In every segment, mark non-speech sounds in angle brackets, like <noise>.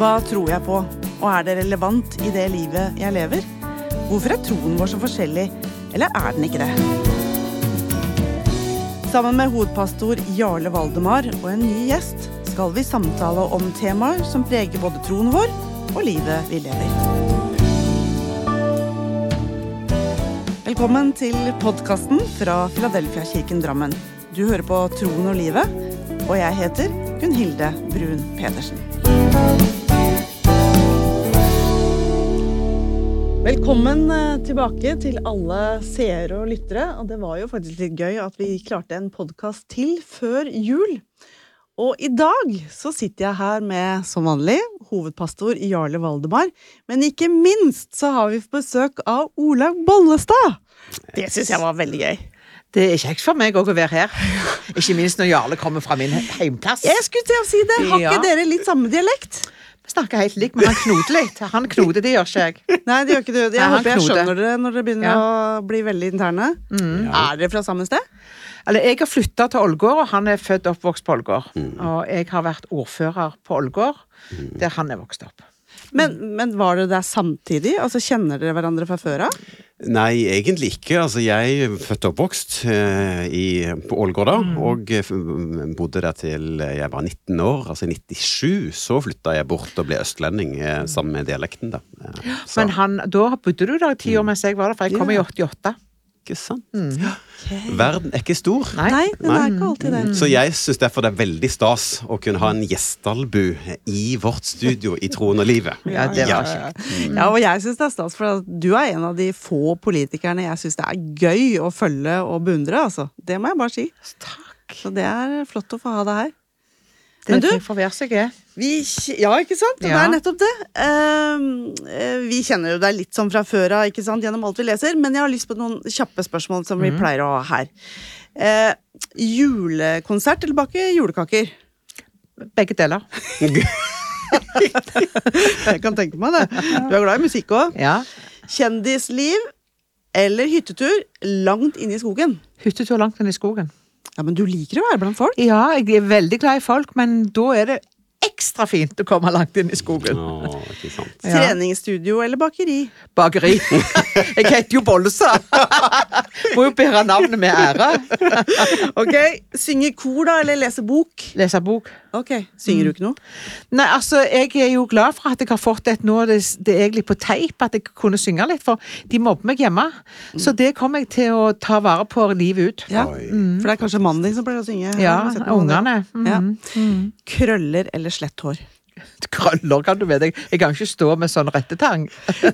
Hva tror jeg på, og er det relevant i det livet jeg lever? Hvorfor er troen vår så forskjellig, eller er den ikke det? Sammen med hovedpastor Jarle Valdemar og en ny gjest skal vi samtale om temaer som preger både troen vår og livet vi lever. Velkommen til podkasten fra Filadelfia-kirken Drammen. Du hører på Troen og livet, og jeg heter Gunn-Hilde Brun Pedersen. Velkommen eh, tilbake til alle seere og lyttere. Og det var jo faktisk litt gøy at vi klarte en podkast til før jul. Og i dag så sitter jeg her med, som vanlig, hovedpastor Jarle Valdemar. Men ikke minst så har vi besøk av Olaug Bollestad. Det syns jeg var veldig gøy. Det er kjekt for meg òg å være her. <laughs> Ikke minst når Jarle kommer fra min heimplass. Jeg skulle til å si det. Har ikke Ja. dere litt samme dialekt? Snakker helt likt, men han knoter litt. Han knoter, det gjør ikke jeg. Nei, det gjør ikke du. Jeg Nei, håper jeg knoter. skjønner dere når dere begynner Ja. å bli veldig interne. Er dere fra samme sted? Eller, jeg har flytta til Ålgård, og han er født og oppvokst på Ålgård. Og jeg har vært ordfører på Ålgård, der han er vokst opp. Men, men var det der samtidig? Altså Kjenner dere hverandre fra før av? Nei, egentlig ikke. Altså, jeg er født og oppvokst eh, i, på Ålgård da, og eh, bodde der til jeg var 19 år. Altså i 97 så flytta jeg bort og ble østlending eh, sammen med dialekten, da. Eh, Men han, da bodde du der i ti år mens jeg var der, for jeg kom i 88. ikke sant? Ja. Verden er ikke stor. Nei. Nei, den er ikke alltid det. Så jeg syns derfor det er veldig stas å kunne ha en gjestalbu i vårt studio i Troen og livet. <laughs> Ja, det var Ja, ja, og jeg syns det er stas, for du er en av de få politikerne jeg syns det er gøy å følge og beundre, altså. Det må jeg bare si. Takk. Så det er flott å få ha deg her. Men du-. Vi, ja, ikke sant? Det er nettopp det. Ehm, eh, vi kjenner jo deg litt sånn fra før av gjennom alt vi leser, men jeg har lyst på noen kjappe spørsmål som Mhm. vi pleier å ha her. Eh, julekonsert eller bake julekaker? Begge deler. <laughs> Jeg kan tenke meg det. Du er glad i musikk òg. Ja. Kjendisliv eller hyttetur langt inne i skogen? Hyttetur langt inn i skogen. Ja, Men du liker å være blant folk? Ja, jeg er veldig glad i folk, men da er det ekstra fint å komme langt inn i skogen. Åh, ikke sant. Ja. Treningsstudio eller bakeri? Bakeri. <laughs> Jeg heter jo Bollestad. Må jo bære navnet med ære. Ok, Synge kor, da, eller lese bok? Lese bok. Ok, Synger du ikke noe? Nei, altså, jeg er jo glad for at jeg har fått et nå, det, det er egentlig på teip, at jeg kunne synge litt, for de mobber meg hjemme. Så det kommer jeg til å ta vare på livet ut. Ja, mm. For det er kanskje mannen din som pleier å synge? Ja, ungene. Mm. Ja. Krøller eller slett hår? <laughs> Krøller, kan du med Jeg, jeg kan ikke stå med sånn rettetang.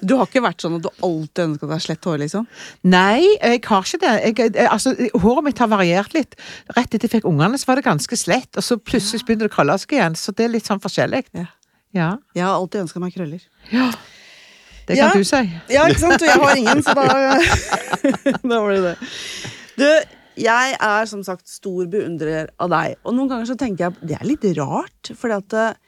Du har ikke vært sånn at du alltid ønska deg slett hår, liksom? Nei, jeg har ikke det. Jeg, altså, håret mitt har variert litt. Rett etter jeg fikk ungene, så var det ganske slett, og så plutselig begynte det å krølle seg igjen. Så det er litt sånn forskjellig. Ja. Ja. Jeg har alltid ønska meg krøller. ja. Det Ja. kan du si. Ja, ikke sant? Og jeg har ingen, så da <laughs> <laughs> Da var det det. Du, jeg er som sagt stor beundrer av deg, og noen ganger så tenker jeg det er litt rart, fordi at eh,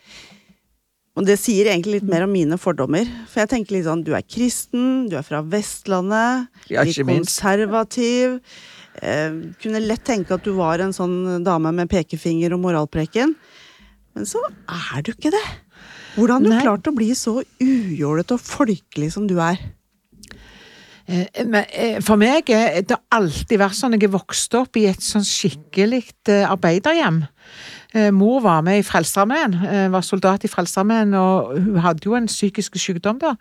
Og det sier egentlig litt mer om mine fordommer. For jeg tenker litt sånn, du er kristen, du er fra Vestlandet, Ja, litt konservativ. Eh, kunne lett tenke at du var en sånn dame med pekefinger og moralpreken. Men så er du ikke det. Hvordan har du Nei. klart å bli så ujålete og folkelig som du er? Eh, eh, for meg det har alltid vært sånn jeg er vokst opp i et sånn skikkelig eh, arbeiderhjem. Eh, Mor var med i Frelsesarmeen, eh, var soldat i Frelsesarmeen, og hun hadde jo en psykisk sykdom da.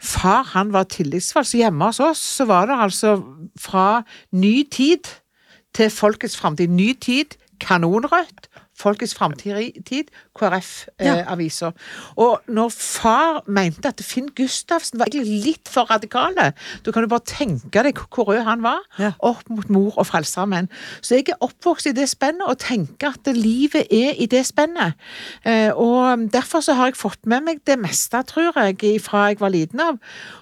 Far han var tillitsvalgt, så hjemme hos oss så var det altså fra ny tid til folkets framtid. Ny tid, kanonrødt. Folkets framtid, KrF-avisa. og når far mente at Finn Gustavsen var egentlig litt for radikale, da kan du bare tenke deg hvor rød han var, Ja. opp mot mor og Frelsesarmeen. Så jeg er oppvokst i det spennet og tenker at livet er i det spennet. Eh, og derfor så har jeg fått med meg det meste, tror jeg, fra jeg var liten av.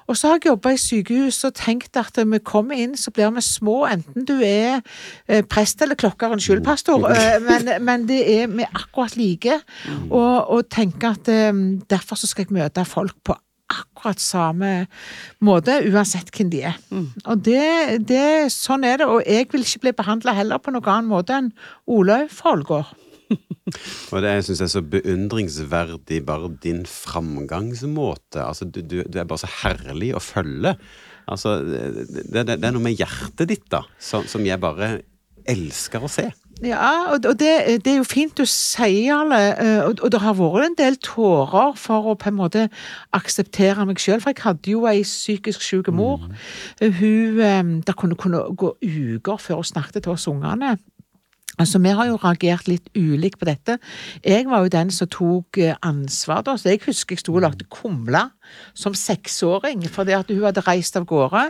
Og så har jeg jobba i sykehus og tenkt at vi kommer inn, så blir vi små, enten du er eh, prest eller klokker, unnskyld, pastor, eh, men, men det er vi akkurat like. Og, og tenke at eh, derfor så skal jeg møte folk på akkurat samme måte, uansett hvem de er. Og det, det, sånn er det, og jeg vil ikke bli behandla heller på noen annen måte enn Olaug Folgård. <laughs> Og det syns jeg er så beundringsverdig, bare din framgangsmåte. Altså, du, du, du er bare så herlig å følge. Altså, det, det, det er noe med hjertet ditt, da, som, som jeg bare elsker å se. Ja, og det, det, er jo fint du sier, Jarle. eh, Og, det har vært en del tårer for å på en måte akseptere meg sjøl. For jeg hadde jo ei psykisk syk mor. Hun eh, Det kunne, kunne gå uker før hun snakket til oss ungene. Altså, Vi har jo reagert litt ulikt på dette. Jeg var jo den som tok eh, ansvar da, så jeg husker jeg sto og lagde kumler som seksåring fordi at hun hadde reist av gårde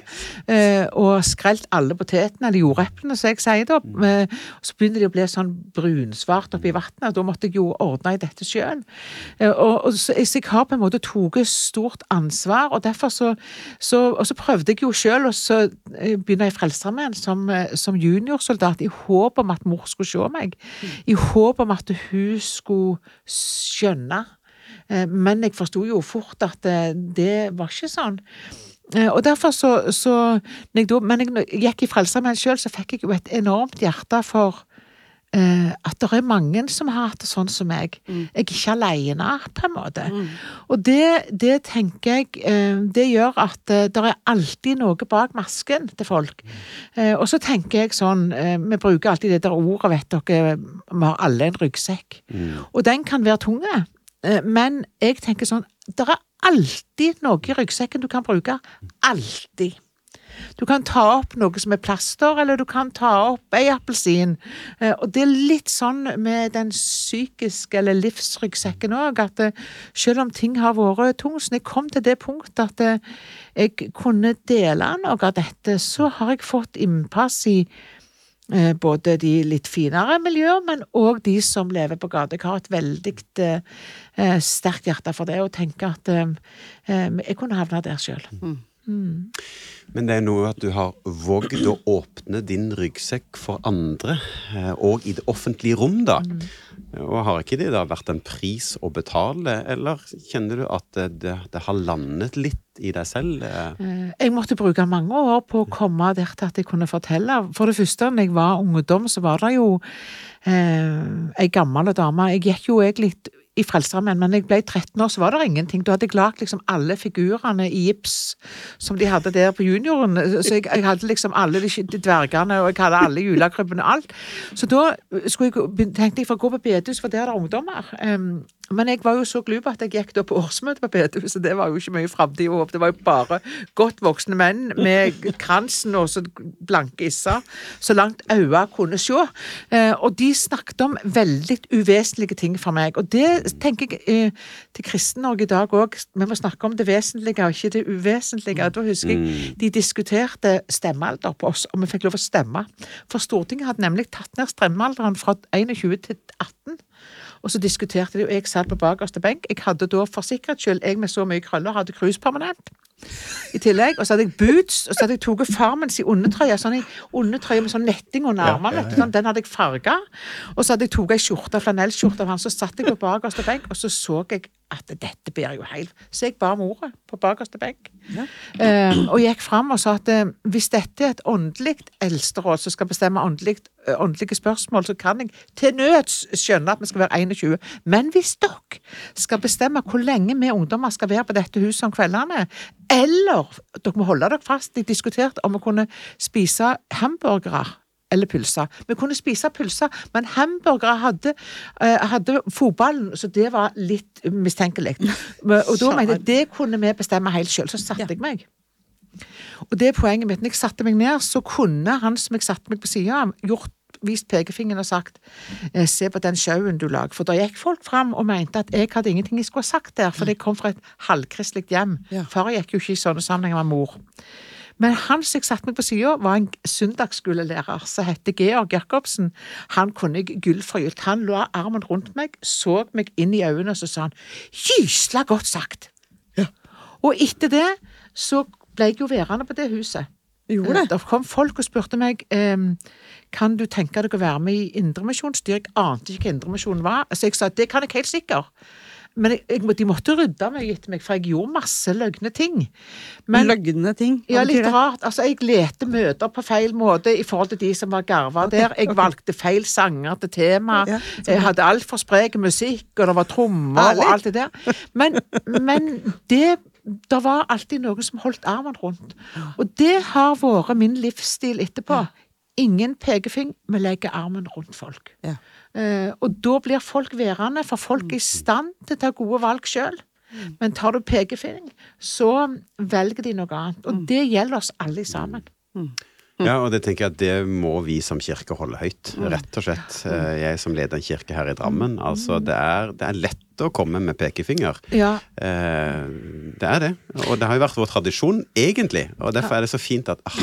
eh, og skrelt alle potetene, eller jordeplene, som jeg sier da. Eh, så begynner de å bli sånn brunsvart oppi vannet, og da måtte jeg jo ordne i dette sjøl. Eh, og, og så, jeg har på en måte tatt stort ansvar, og derfor så, så Og så prøvde jeg jo sjøl å så begynner begynne i Frelsesarmeen som, eh, som juniorsoldat, i håp om at mor skulle se meg. I håp om at hun skulle skjønne. Eh, Men jeg forsto jo fort at eh, det var ikke sånn. Eh, Og derfor så, så jeg da, Men jeg, gikk i Frelsesarmeen sjøl, så fikk jeg jo et enormt hjerte for Uh, at det er mange som har hatt det sånn som meg. Jeg er ikke alene, på en måte. Og det, det tenker jeg uh, Det gjør at uh, det er alltid noe bak masken til folk. Eh, og så tenker jeg sånn Vi bruker alltid det der ordet, vet dere. Vi har alle en ryggsekk. Og den kan være tung. Eh, Men jeg tenker sånn Det er alltid noe i ryggsekken du kan bruke. Alltid. Du kan ta opp noe som er plaster, eller du kan ta opp ei appelsin. Eh, Og det er litt sånn med den psykiske eller livsryggsekken òg, at eh, selv om ting har vært tungt, så jeg kom til det punktet at jeg kunne dele noe av dette, så har jeg fått innpass i både de litt finere miljøer, men òg de som lever på gata. Jeg har et veldig eh, eh, sterkt hjerte for det, og tenker at eh, eh, jeg kunne havna der sjøl. Men det er noe at du har våget å åpne din ryggsekk for andre, eh, og i det offentlige rom, da. Og har ikke det da vært en pris å betale, eller kjenner du at det, det, har landet litt i deg selv? eh? Eh, Jeg måtte bruke mange år på å komme der til at jeg kunne fortelle. For det første, når jeg var ungdom, så var det jo eh, ei gammel dame. Jeg gikk jo egentlig i Frelsesarmeen, men jeg ble 13 år, så var det ingenting. Da hadde jeg lagd liksom alle figurene i gips som de hadde der på junioren. Så jeg, jeg hadde liksom alle de, de dvergene, og jeg hadde alle julekrybbene og alt. Så da jeg, tenkte jeg for å gå på bedehus, for der er det ungdommer. Em, men jeg var jo så glup at jeg gikk da på årsmøte på bedehuset. Det var jo ikke mye framtid og håp. Det var jo bare godt voksne menn med kransen og så blanke isser, så langt øya kunne se. Eh, og de snakket om veldig uvesentlige ting for meg. Og det tenker jeg eh, til Kristen-Norge i dag òg. Vi må snakke om det vesentlige og ikke det uvesentlige. Da husker jeg de diskuterte stemmealder på oss, og vi fikk lov å stemme. For Stortinget hadde nemlig tatt ned stemmealderen fra 21 til 18. Og så diskuterte de, og jeg satt på bakerste benk. Jeg hadde da for sikkerhets skyld, jeg med så mye krøller, hadde cruise permanent. I tillegg, og så hadde jeg boots, og så hadde jeg tatt Farmens i undertrøye, sånn i undertrøye med sånn netting under armene, ja, ja, ja. sånn, den hadde jeg farga. Og så hadde jeg tatt ei skjorte, flanellskjorte av han, så satt jeg på bakerste benk, og så så jeg at dette blir jo helt Så jeg ba om ordet på bakerste benk. Eh, og gikk fram og sa at eh, hvis dette er et åndelig eldsteråd som skal bestemme eh, åndelige spørsmål, så kan jeg til nøds skjønne at vi skal være 21. Men hvis dere skal bestemme hvor lenge vi ungdommer skal være på dette huset om kveldene, eller dere må holde dere fast Jeg diskuterte om vi kunne spise hamburgere eller pølse. Vi kunne spise pølse, men hamburgere hadde, eh, hadde fotballen, så det var litt mistenkelig. Og da mente jeg det kunne vi bestemme helt sjøl. Så satte jeg meg. Og det er poenget mitt. Når jeg satte meg ned, så kunne han som jeg satte meg på sida av, gjort vist pekefingeren og sagt eh, se på den sjauen du lag. For da gikk folk fram og mente at jeg hadde ingenting jeg skulle ha sagt der, for jeg kom fra et halvkristelig hjem. Ja. Far gikk jo ikke i sånne sammenhenger med mor. Men han som jeg satte meg på sida, var en søndagsskolelærer som het Georg Jacobsen. Han kunne jeg gullforgylt. Han la armen rundt meg, så meg inn i øynene og så sa han 'gysla godt sagt'. Og etter det så ble jeg jo værende på det huset. Gjorde det? Da kom folk og spurte meg ehm, kan du tenke deg å være med i Indremisjonsstyret. Jeg ante ikke hva Indremisjonen var, så jeg sa det kan jeg helt sikkert. Men jeg, jeg, de måtte rydde meg etter meg, for jeg gjorde masse løgne ting. Men, Løgne ting. Ja, litt rart. Altså, jeg lette møter på feil måte i forhold til de som var garva der. Jeg valgte feil sanger til tema. Ja, jeg hadde altfor sprek musikk, og det var trommer Herlig. og alt det der. Men, men det det var alltid noen som holdt armen rundt. Og det har vært min livsstil etterpå. Ingen pekefing, vi legger armen rundt folk. Ja. Eh, og da blir folk værende, for folk er i stand til å ta gode valg sjøl. Men tar du pekefing, så velger de noe annet. Og det gjelder oss alle sammen. Ja, og det tenker jeg at det må vi som kirke holde høyt, rett og slett. Eh, Jeg som leder en kirke her i Drammen, altså det er, det er lett å komme med pekefinger. Ja, Eh, det er det. Og det har jo vært vår tradisjon, egentlig. Og derfor er det så fint at ah,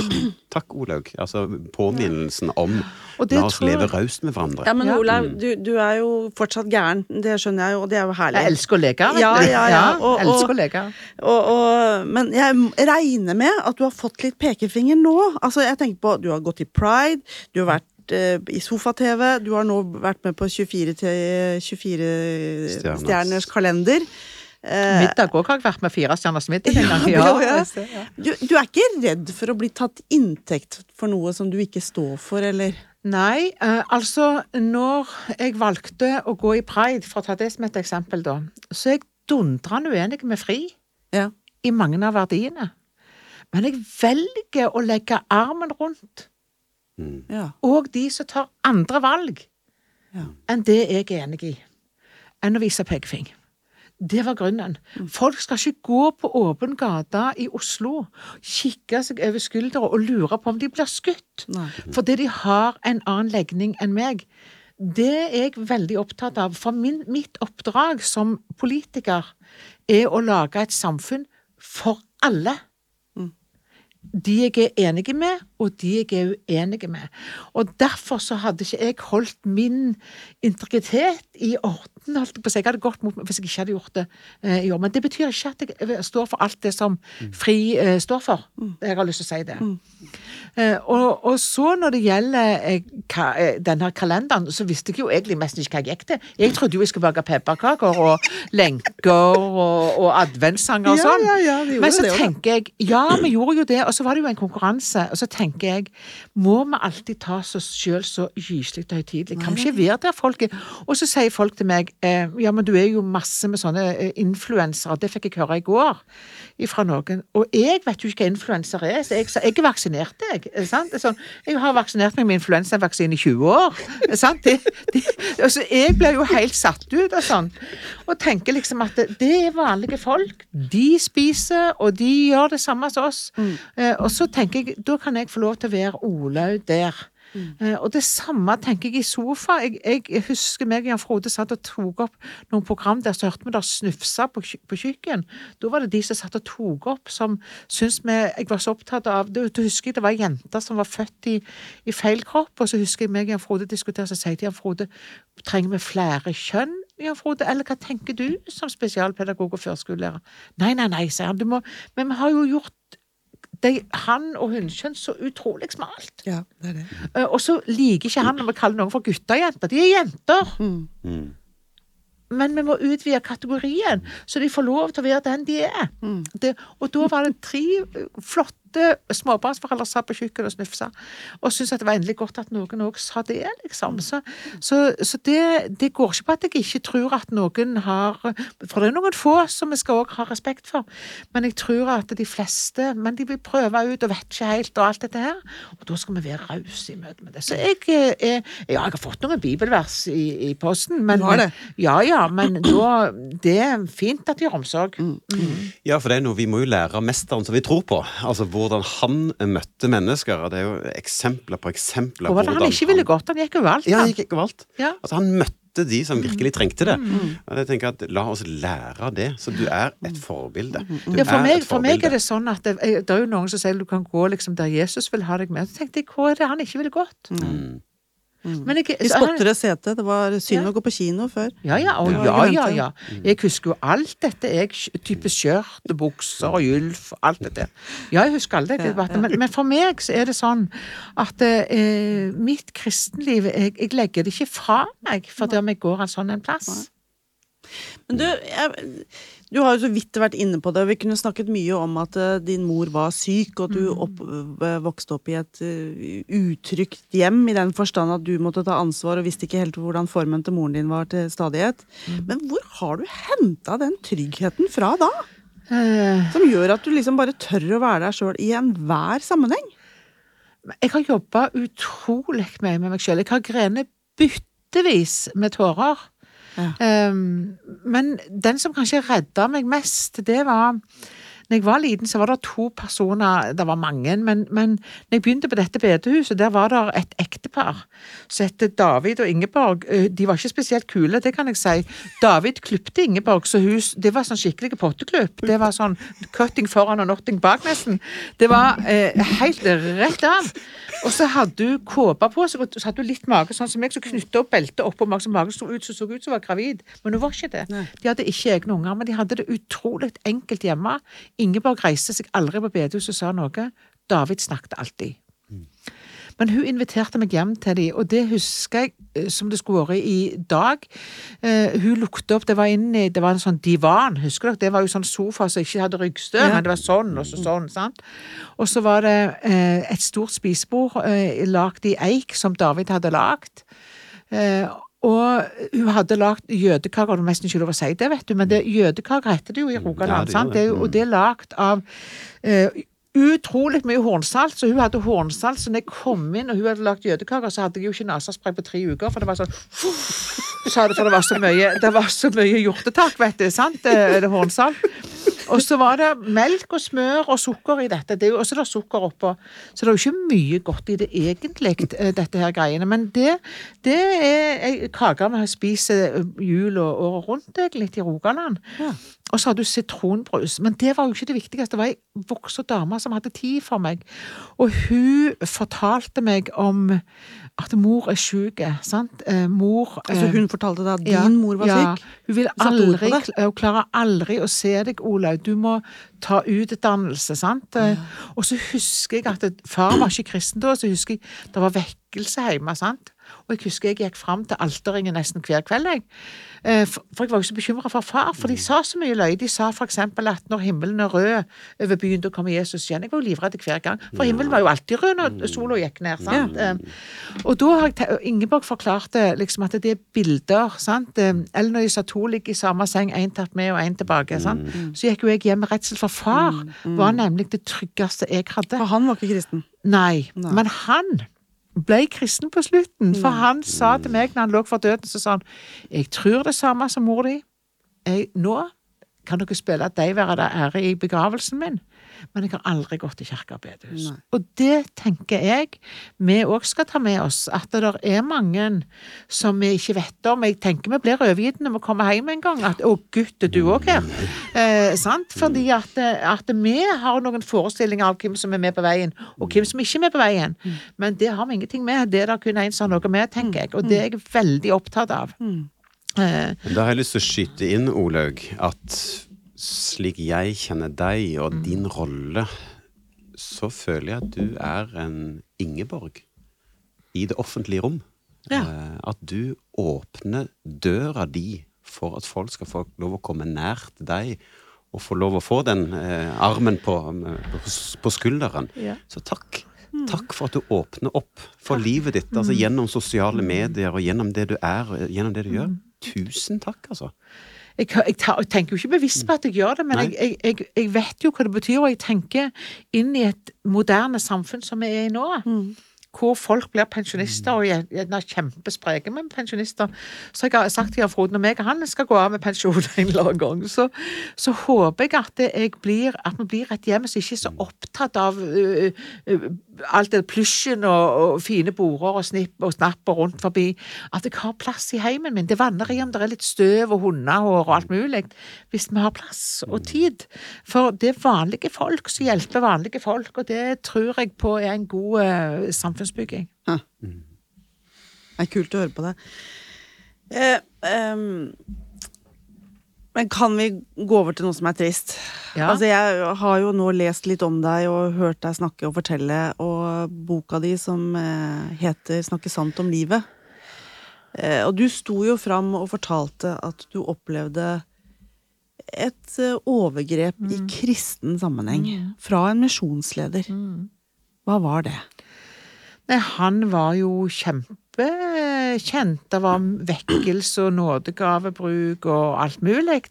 Takk, Olaug. Altså påminnelsen om La oss tror leve raust med hverandre. Ja, men Ja. Olaug, du, du er jo fortsatt gæren. Det skjønner jeg jo, og det er jo herlig. jeg elsker å leke. Ja, ja, ja, og- elsker å leke. Og, og, men jeg regner med at du har fått litt pekefinger nå. Altså, jeg tenker på, Du har gått i Pride, du har vært eh, i sofa-TV, du har nå vært med på 24, til 24 Stjerners. stjerners kalender. Eh, Middag òg har jeg vært med fire stjerners middag en gang. Ja, <laughs> ja. ja. du, du er ikke redd for å bli tatt inntekt for noe som du ikke står for, eller? Nei, eh, altså når jeg valgte å gå i pride, for å ta det som et eksempel, da, så er jeg dundrende uenig med Fri Ja. i mange av verdiene. Men jeg velger å legge armen rundt Mm. Ja. og de som tar andre valg Ja. enn det jeg er enig i, enn å vise pekefing. Det var grunnen. Folk skal ikke gå på åpen gate i Oslo, kikke seg over skuldra og lure på om de blir skutt Nei. fordi de har en annen legning enn meg. Det er jeg veldig opptatt av, for min, mitt oppdrag som politiker er å lage et samfunn for alle. De jeg er enige med, og de jeg er uenige med. Og derfor så hadde ikke jeg holdt min integritet i orden. holdt Jeg på å si. Jeg hadde gått mot meg hvis jeg ikke hadde gjort det eh, i år. Men det betyr ikke at jeg står for alt det som FRI eh, står for. Jeg har lyst til å si det. Eh, og, og så når det gjelder eh, ka, eh, denne kalenderen, så visste jeg jo egentlig mest ikke hva jeg gikk til. Jeg trodde jo jeg skulle bake pepperkaker og lenker og, og adventssanger og sånn. ja, ja, ja, Men så det tenker jeg Ja, vi gjorde jo det, og så var det jo en konkurranse. Og så tenker jeg Må vi alltid ta oss sjøl så gyselig høytidelig? Kan vi ikke være der folk er? Og så sier folk til meg eh, Ja, men du er jo masse med sånne eh, influensere. Det fikk jeg høre i går fra noen. Og jeg vet jo ikke hva influenser er, så jeg sa jeg er vaksinert, jeg. Sant? Sånn, jeg har vaksinert meg med influensavaksine i 20 år. Sant? Det, det, altså, jeg blir jo helt satt ut og sånn. Og tenker liksom at det, det er vanlige folk. De spiser, og de gjør det samme som oss. Eh, og så tenker jeg, da kan jeg få lov til å være Olaug der. Mm. og det samme tenker jeg i sofa. Jeg, jeg husker meg og Jan Frode satt og tok opp noen program der så hørte vi der snufsa på, på kjøkken. Da var det de som satt og tok opp, som syntes vi Jeg var så opptatt av Du, du husker jeg det var jenter som var født i, i feil kropp, og så husker jeg meg og Jan Frode diskuterte, så sier jeg til Jan Frode Trenger vi flere kjønn? Jan Frode, eller hva tenker du som spesialpedagog og førskolelærer? Nei, nei, nei, sier han. Du må, men vi har jo gjort de, han og hunnkjønn så utrolig smalt. Ja, det er det. Eh, Og så liker ikke han når vi kaller noen for gutter og jenter. De er jenter. Mm. Men vi må utvide kategorien, så de får lov til å være den de er. Det, og da var det tre eh, flotte småbarnsforeldre satt på kjøkkenet og snufsa, og syntes at det var endelig godt at noen òg sa det, liksom. Så, så, så det, det går ikke på at jeg ikke tror at noen har For det er noen få som vi skal òg ha respekt for, men jeg tror at de fleste Men de vil prøve ut og vet ikke helt og alt dette her, og da skal vi være rause i møte med det. Så jeg eh, er Ja, jeg har fått noen bibelvers i, i posten, men Du har det? Ja, ja, men da Det er fint at de har omsorg. Ja, for det er noe vi må jo lære av mesteren som vi tror på. Altså hvordan han møtte mennesker. Det er jo eksempler på eksempler. Og hvordan han ikke ville gått. Han gikk overalt. Ja, han. gikk overalt. Ja. Altså, han møtte de som virkelig trengte det. Og jeg tenker at La oss lære av det. Så du er et forbilde. Du Ja, for, meg, forbilde. for meg er det sånn at det, det er jo noen som sier du kan gå liksom der Jesus vil ha deg med. Så tenkte jeg, hva er det han ikke ville gått? Mm. Men Ikke, han- spotter et sete. Det var synd Ja. å gå på kino før. Ja, ja, og Ja, ja, ja. Jeg husker jo alt dette. Jeg, type skjørt, bukser og gylf alt dette. Ja, jeg husker alle dette. Men, men for meg så er det sånn at eh, mitt kristenliv jeg, jeg legger det ikke fra meg fordi om jeg går en sånn en plass. Men du, jeg, du har jo så vidt vært inne på det. Vi kunne snakket mye om at eh, din mor var syk, og at du opp, eh, vokste opp i et eh, utrygt hjem, i den forstand at du måtte ta ansvar og visste ikke helt hvordan formen til moren din var til stadighet. Men hvor har du henta den tryggheten fra da? Eh, Som gjør at du liksom bare tør å være deg sjøl i enhver sammenheng? Jeg har jobba utrolig mye med meg sjøl. Jeg har grenet byttevis med tårer. Um, men den som kanskje redda meg mest, det var når jeg var liten, så var det to personer, det var mange, men, men når jeg begynte på dette bedehuset, der var det et ektepar som het David og Ingeborg. Eh, De var ikke spesielt kule, det kan jeg si. David klipte Ingeborg, så hus, det var sånn skikkelig potteklubb. Det var sånn cutting foran og notting bak, nesten. Det var eh, helt rett av. Og så hadde hun kåpe på seg, og så hadde hun litt mage, sånn som jeg, så knytta opp beltet oppå magen, så magen så ut, så så ut som hun var gravid. Men hun var ikke det. Nei. De hadde ikke egne unger, men de hadde det utrolig enkelt hjemme. Ingeborg reiste seg aldri på bedehuset og sa noe. David snakket alltid. Men hun inviterte meg hjem til dem, og det husker jeg eh, som det skulle vært i dag. Uh, hun lukte opp, det var inni, det var en sånn divan, husker dere? Det var jo sånn sofa som ikke hadde ryggstøv, Ja. men det var sånn og så sånn, sant? Og så var det uh, et stort spisebord uh, lagd i eik, som David hadde lagd. Eh, og hun hadde lagd jødekaker, det er nesten ikke lov å si det, vet du, men det, jødekaker heter det jo i Rogaland. Ja, det. Det og det er lagd av uh, utrolig mye hornsalt, så hun hadde hornsalt. Så når jeg kom inn og hun hadde lagd jødekaker, så hadde jeg jo ikke nesespray på tre uker, for det var sånn sa det, for det var så mye, det var så mye hjortetak, vet du, sant? Det, Hornsal? Og så var det melk og smør og sukker i dette. Det er jo også det sukker oppå. Så det er jo ikke mye godt i det egentlig, eh, dette her greiene. Men det, det er ei kake vi spiser jul og året rundt, egentlig, i Rogaland. Ja. Og så hadde du sitronbrus. Men det var jo ikke det viktigste. Det var ei voksen dame som hadde tid for meg. Og hun fortalte meg om at mor er syk, sant. Eh, Mor Altså eh, hun fortalte deg at din ja, mor var ja. syk? Hun vil aldri, hun klarer aldri å se deg, Olaug. Du må ta utdannelse, sant. Ja. Og så husker jeg at far var ikke kristen da, så husker jeg det var vekkelse hjemme, sant. Og jeg husker jeg gikk fram til alterringen nesten hver kveld, jeg. Eh, For jeg var jo så bekymra for far, for de sa så mye løye. De sa eksempel at når himmelen er rød over byen, da kommer Jesus igjen. Jeg var jo livredd hver gang, for himmelen var jo alltid rød når sola gikk ned, sant. Eh, Og da har jeg Ingeborg forklarte liksom at det er bilder, sant. Eh, Eller når de sa to ligger i samme seng, én tatt med og én tilbake, sant. Så gikk jo jeg hjem med redsel, for far var nemlig det tryggeste jeg hadde. For han var ikke kristen. Nei, Nei. men han ble kristen på slutten, for han sa til meg når han lå for døden, så sa han jeg tror det samme som mor di. Nå kan dere spille at de være der ære i begravelsen min, men jeg har aldri gått i kirke og bedehus. Nei. Og det tenker jeg vi òg skal ta med oss, at det der er mange som vi ikke vet om. Jeg tenker vi blir overgitt når vi kommer hjem en gang, at 'å, gutt, er du òg her'? Eh, sant? Fordi at, at vi har noen forestillinger av hvem som er med på veien, og hvem som ikke er med på veien. Men det har vi ingenting med. Det er det kun en som har noe med, tenker jeg. Og det er jeg veldig opptatt av. Mm. Eh, Da har jeg lyst til å skyte inn, Olaug, at slik jeg kjenner deg og din rolle, så føler jeg at du er en Ingeborg i det offentlige rom. Ja. Eh, At du åpner døra di for at folk skal få lov å komme nær til deg og få lov å få den eh, armen på, på, skulderen. Ja. Så takk. Takk for at du åpner opp for livet ditt, altså gjennom sosiale medier og gjennom det du er og gjennom det du gjør. Tusen takk, altså. Jeg, jeg, tar- jeg tenker jo ikke bevisst på at jeg gjør det, men jeg, jeg, jeg, jeg vet jo hva det betyr, og jeg tenker inn i et moderne samfunn som vi er i nå. Hvor folk blir pensjonister, og er kjempespreke med pensjonister. Så jeg har sagt til Jan Frode når meg og han skal gå av med pensjon <laughs> en eller annen gang, så, så håper jeg at, blir, at vi blir et hjem som ikke er så opptatt av uh, øh, alt det plysjen og, og fine border og snipp og snapper rundt forbi. At jeg har plass i heimen min. Det vanner i om det er litt støv og hundehår og alt mulig. Hvis vi har plass og tid. For det er vanlige folk som hjelper vanlige folk, og det tror jeg på er en god uh, samfunnsbygging. Det er kult å høre på det. Eh, ehm, men kan vi gå over til noe som er trist? Ja. Altså, jeg har jo nå lest litt om deg og hørt deg snakke og fortelle, og boka di som eh, heter 'Snakke sant om livet', Eh, og du sto jo fram og fortalte at du opplevde et overgrep overgrep i kristen sammenheng fra en misjonsleder. Hva var det? Nei, han var jo kjempekjent. Det var vekkelse og nådegavebruk og alt mulig.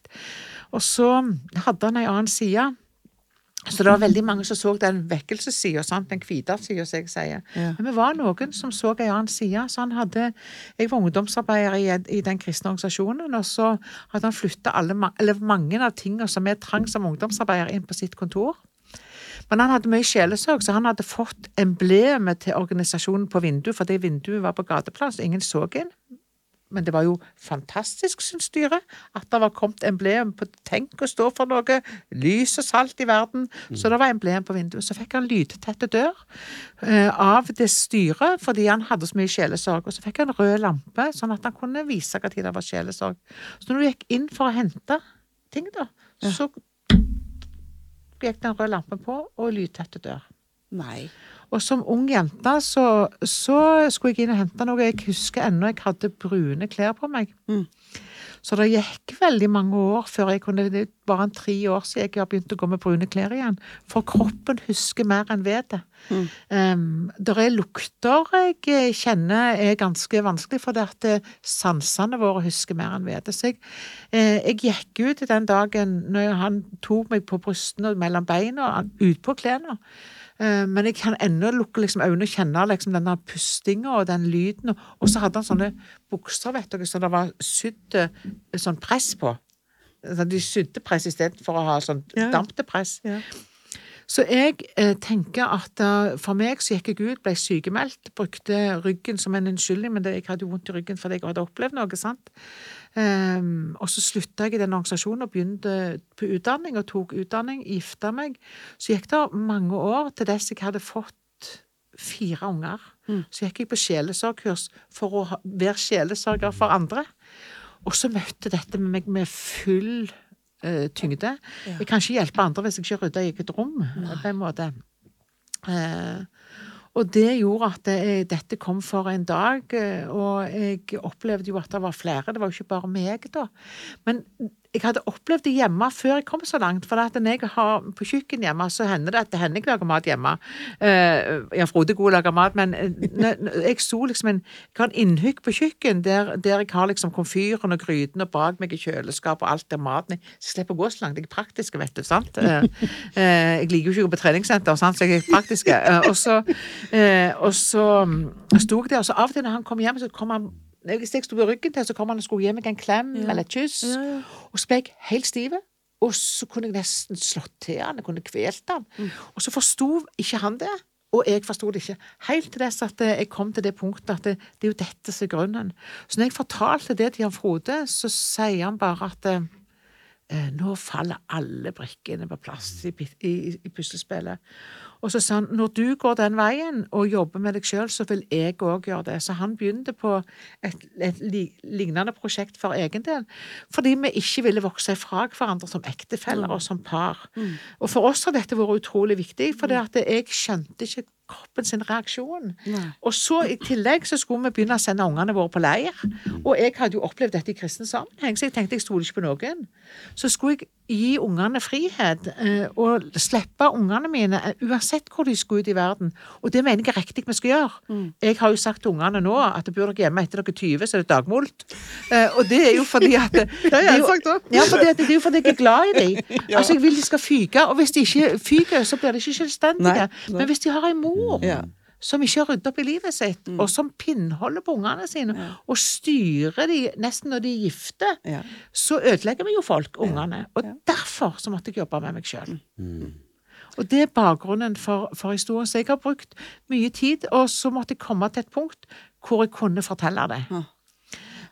Og så hadde han ei annen side. Så det var veldig mange som så den vekkelsessida, den hvite sida, som jeg sier. Ja. Men vi var noen som så ei annen side. Så han hadde Jeg var ungdomsarbeider i, i den kristne organisasjonen, og så hadde han flytta mange av tingene som vi trang som ungdomsarbeider, inn på sitt kontor. Men han hadde mye sjelesorg, så han hadde fått emblemet til organisasjonen på vinduet, fordi vinduet var på gateplan, så ingen så inn. Men det var jo fantastisk, syns styret, at det var kommet emblem på Tenk å stå for noe, lys og salt i verden. Så det var emblem på vinduet. Så fikk han lydtette dør eh, av det styret, fordi han hadde så mye sjelesorg. Og så fikk han rød lampe, sånn at han kunne vise når det var sjelesorg. Så når du gikk inn for å hente ting, da, så gikk den røde lampen på, og lydtette dør. Nei. Og som ung jente så, så skulle jeg inn og hente noe. Jeg husker ennå jeg hadde brune klær på meg. Mm. Så det gikk veldig mange år før jeg kunne Det bare en tre år siden jeg har begynt å gå med brune klær igjen. For kroppen husker mer enn vetet. Mm. Um, det er lukter jeg kjenner er ganske vanskelig, for det at eh, sansene våre husker mer enn vetet. Så jeg, eh, jeg gikk ut den dagen når han tok meg på brystene og mellom beina, utpå klærne. Eh, Men jeg kan ennå lukke liksom øynene og kjenne liksom denne pustinga og den lyden. Og, så hadde han sånne bukser vet dere, som det var sydd eh, sånn press på. De sydde press istedenfor å ha sånn Ja. dampete press. Ja. Så jeg eh, tenker at uh, for meg så gikk jeg ut, ble sykemeldt, brukte ryggen som en unnskyldning, men det, jeg hadde jo vondt i ryggen fordi jeg hadde opplevd noe, sant. Um, og så slutta jeg i den organisasjonen og begynte på utdanning, og tok utdanning, gifta meg. Så gikk det mange år til dess jeg hadde fått fire unger. Mm. Så gikk jeg på sjelesorgkurs for å være sjelesørger for andre. Og så møtte dette med meg med full eh, tyngde. Ja. Jeg kan ikke hjelpe andre hvis jeg ikke rydder i eget rom, på en måte. Uh, og det gjorde at det, dette kom for en dag, eh, og jeg opplevde jo at det var flere. Det var jo ikke bare meg, da. Men jeg hadde opplevd det hjemme før jeg kom så langt. For at når jeg har på kjøkken hjemme, så hender det at det hender jeg lager mat hjemme. Uh, ja, Frode er god til å lage mat, men eh, jeg sto liksom en Jeg har en innhugg på kjøkken der, der jeg har liksom komfyren og grytene bak meg i kjøleskap og alt der maten er. Så jeg slipper å gå så langt. Jeg er praktisk, vet du. sant? Uh, uh, jeg liker jo ikke å gå på treningssenter, sant? så jeg er praktisk. Og så, uh, så mm, sto jeg der, og så av og til når han kom hjem, så kom han hvis jeg sto ved ryggen til, så kom han og skulle gi meg en klem Ja. eller et kyss. Ja. Og så ble jeg helt stiv. Og så kunne jeg nesten slått til han, jeg kunne kvelt han. Mm. Og så forsto ikke han det, og jeg forsto det ikke. Helt til dess at eh, jeg kom til det punktet at det, det er jo dette som er grunnen. Så når jeg fortalte det til Jan Frode, så sier han bare at eh, eh, nå faller alle brikkene på plass i, i, i puslespillet. Og så sa han når du går den veien og jobber med deg sjøl, så vil jeg òg gjøre det. Så han begynte på et, et lignende prosjekt for egen del. Fordi vi ikke ville vokse fra hverandre som ektefeller og som par. Og for oss har dette vært utrolig viktig, for jeg skjønte ikke kroppen sin reaksjon. Nei. Og så i tillegg så skulle vi begynne å sende ungene våre på leir. Og jeg hadde jo opplevd dette i kristen sammenheng, så jeg tenkte jeg stoler ikke på noen. Så skulle jeg gi ungene frihet, eh, og slippe ungene mine, eh, uansett hvor de skulle ut i verden. Og det mener jeg er riktig vi skal gjøre. Jeg har jo sagt til ungene nå at bor dere hjemme etter dere er 20, så er det dagmult. Eh, og det er jo fordi at <laughs> Det Det er jeg jo- ja, for det, det er jo fordi jeg er glad i dem. <laughs> Altså, jeg vil de skal fyke, og hvis de ikke fyker, så blir de ikke selvstendige. Nei, nei. Men hvis de har en mor Ja. som ikke har ryddet opp i livet sitt, og som pinnholder på ungene sine, og styrer de nesten når de er gifte, Ja. så ødelegger vi jo folk, ungene. Og Ja. derfor så måtte jeg jobbe med meg sjøl. Mm. Og det er bakgrunnen for, for historien. Så jeg har brukt mye tid, og så måtte jeg komme til et punkt hvor jeg kunne fortelle det.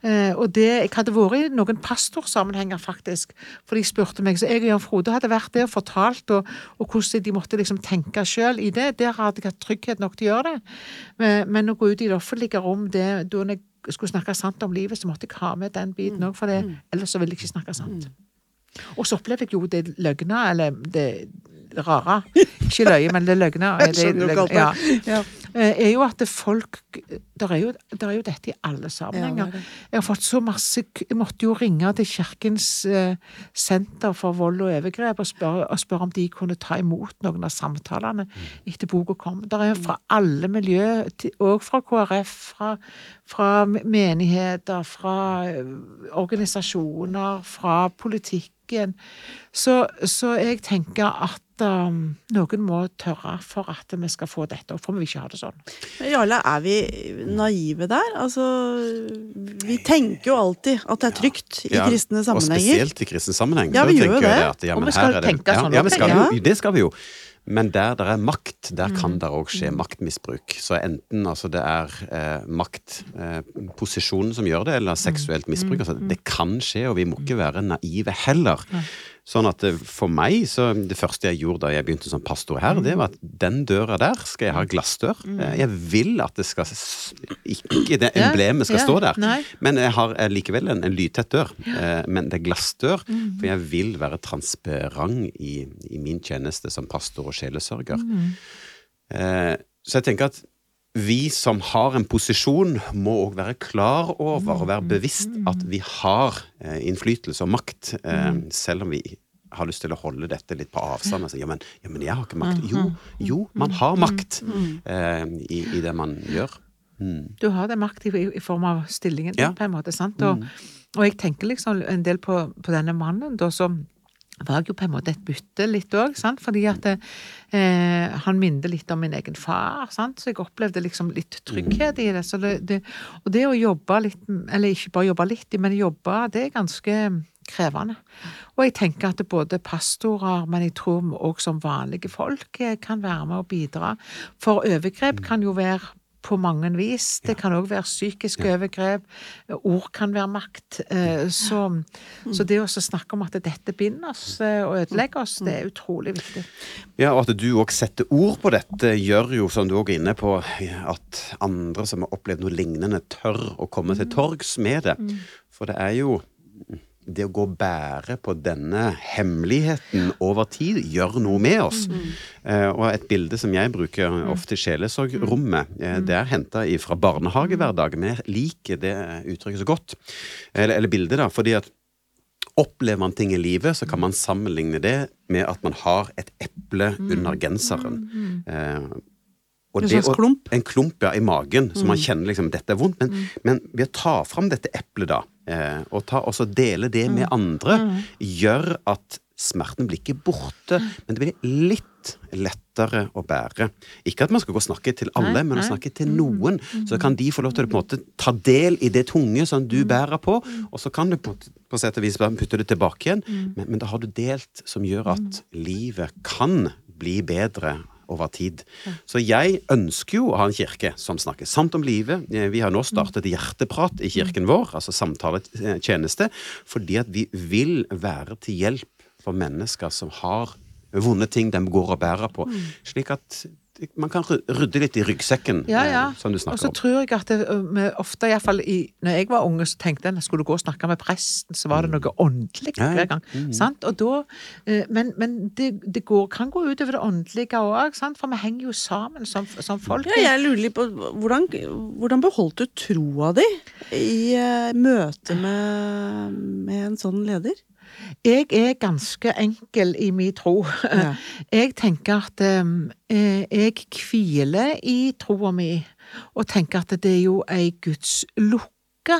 Eh, og det, Jeg hadde vært i noen pastorsammenhenger, faktisk. For de spurte meg, så jeg og Jan Frode hadde vært der og fortalt, og, og hvordan de måtte liksom tenke sjøl i det. Der hadde jeg hatt trygghet nok til å gjøre det. Men, men å gå ut i det offentlige rom, det, da jeg skulle snakke sant om livet, så måtte jeg ha med den biten òg, for det, ellers så ville jeg ikke snakke sant. Og så opplevde jeg jo det løgna, eller det rare. Ikke løye, men det løgna. <laughs> Det. Ja. Ja. Eh, er jo at det folk Det er, jo- der er jo dette i alle sammenhenger. er. Jeg har fått så masse Jeg måtte jo ringe til Kirkens eh, senter for vold og overgrep og spørre, og spørre om de kunne ta imot noen av samtalene etter boka kom. Det er fra alle miljø, òg fra KrF, fra, fra menigheter, fra eh, organisasjoner, fra politikken. Så, så jeg tenker at um, noen må tørre for at vi skal få dette, og for vi vil ikke ha det sånn. Jarle, er vi naive der? Altså, vi tenker jo alltid at det er trygt i Ja, kristne Og spesielt i kristne sammenheng. Ja, vi gjør jeg det. At, ja, Og vi skal her er det- tenke sånn Ja, ja, vi skal jo, det skal vi jo. Men der det er makt, der Mm. kan det òg skje maktmisbruk. Så enten altså det er eh, maktposisjonen eh, som gjør det, eller seksuelt Mm. misbruk. Altså, det kan skje, og vi må ikke være naive heller. Sånn at eh, for meg, så det første jeg gjorde da jeg begynte som pastor her, det var at den døra der skal jeg ha glassdør. Eh, Jeg vil at det skal Ikke det emblemet skal stå der. Men jeg har eh, likevel en, en lydtett dør. Men det er glassdør, for jeg vil være transparent i, i min tjeneste som pastor og sjelesørger. Eh, så jeg tenker at vi som har en posisjon, må òg være klar over og være bevisst at vi har eh, innflytelse og makt, eh, selv om vi har lyst til å holde dette litt på avstand si ja, men, ja, men jeg har ikke makt. Jo, jo, man har makt eh, i, i det man gjør. Mm. Du har det makt i, i form av stillingen din, Ja. på en måte. sant? Og, og jeg tenker liksom en del på, på denne mannen, da, som var jeg jo på en måte et bytte litt òg. Fordi at eh, han minnet litt om min egen far, sant. Så jeg opplevde liksom litt trygghet i det. Det, det. Og det å jobbe litt, eller ikke bare jobbe litt, men jobbe, det er ganske krevende. Og jeg tenker at både pastorer, men jeg tror òg som vanlige folk eh, kan være med og bidra. For overgrep kan jo være på mange vis. Det kan òg være psykiske overgrep. Ord kan være makt. Eh, Så, så det å snakke om at dette binder oss eh, og ødelegger oss, det er utrolig viktig. Ja, og at du òg setter ord på dette, gjør jo, som du òg er inne på, at andre som har opplevd noe lignende, tør å komme til torgs med det. For det er jo det å gå og bære på denne hemmeligheten over tid gjør noe med oss. Eh, og et bilde som jeg bruker ofte i sjelesorgrommet, eh, det er henta fra barnehagehverdagen. Men jeg liker det uttrykket så godt. Eller, eller bildet, da. fordi at Opplever man ting i livet, så kan man sammenligne det med at man har et eple under genseren. Eh, og En det slags å- klump? En klump, ja, i magen, så man kjenner liksom dette er vondt. Men, men ved å ta fram dette eplet, da, eh, og ta, også dele det med andre, gjør at smerten blir ikke borte, men det blir litt lettere å bære. Ikke at man skal gå og snakke til alle, Nei, men å snakke til noen. Så kan de få lov til å på en måte ta del i det tunge som du bærer på, og så kan du på, på sett og vis putte det tilbake igjen. Men, men da har du delt som gjør at livet kan bli bedre over tid. Så jeg ønsker jo å ha en kirke som snakker sant om livet. Eh, Vi har nå startet hjerteprat i kirken vår, altså samtaletjeneste, fordi at vi vil være til hjelp for mennesker som har vonde ting de går og bærer på. Slik at man kan rydde litt i ryggsekken, Ja, ja. eh, som du Og så tror jeg at det, ø, vi ofte, iallfall når jeg var unge, så tenkte at skulle du gå og snakke med presten, så var det noe åndelig Ja, ja. hver gang. Sant? Og da, eh, men men det, det går, kan gå utover det åndelige òg, for vi henger jo sammen som, som folk. Ja, jeg lurer litt på hvordan, hvordan beholdt du troa di i eh, møte med, med en sånn leder? Jeg er ganske enkel i min tro. Ja. <laughs> Jeg tenker at eh, jeg hviler i troa mi, og tenker at det er jo ei Guds lukke